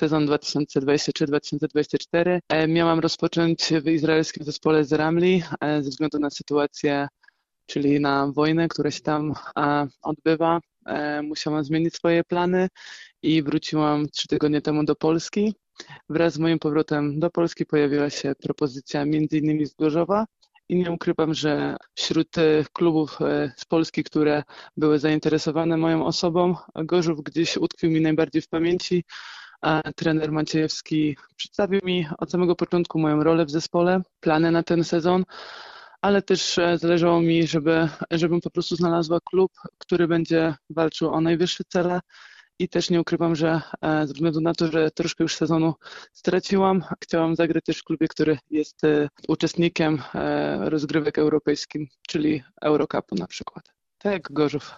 sezon 2023-2024. E, miałam rozpocząć w izraelskim zespole z Ramli e, ze względu na sytuację, czyli na wojnę, która się tam odbywa. Musiałam zmienić swoje plany i wróciłam trzy tygodnie temu do Polski. Wraz z moim powrotem do Polski pojawiła się propozycja innymi z Gorzowa, i nie ukrywam, że wśród klubów e, z Polski, które były zainteresowane moją osobą, Gorzów gdzieś utkwił mi najbardziej w pamięci. Trener Maciejewski przedstawił mi od samego początku moją rolę w zespole, plany na ten sezon, ale też e, zależało mi, żeby, żebym po prostu znalazła klub, który będzie walczył o najwyższe cele i też nie ukrywam, że e, ze względu na to, że troszkę już sezonu straciłam, chciałam zagrać też w klubie, który jest e, uczestnikiem rozgrywek europejskich, czyli Eurocupu na przykład. Tak, Gorzów.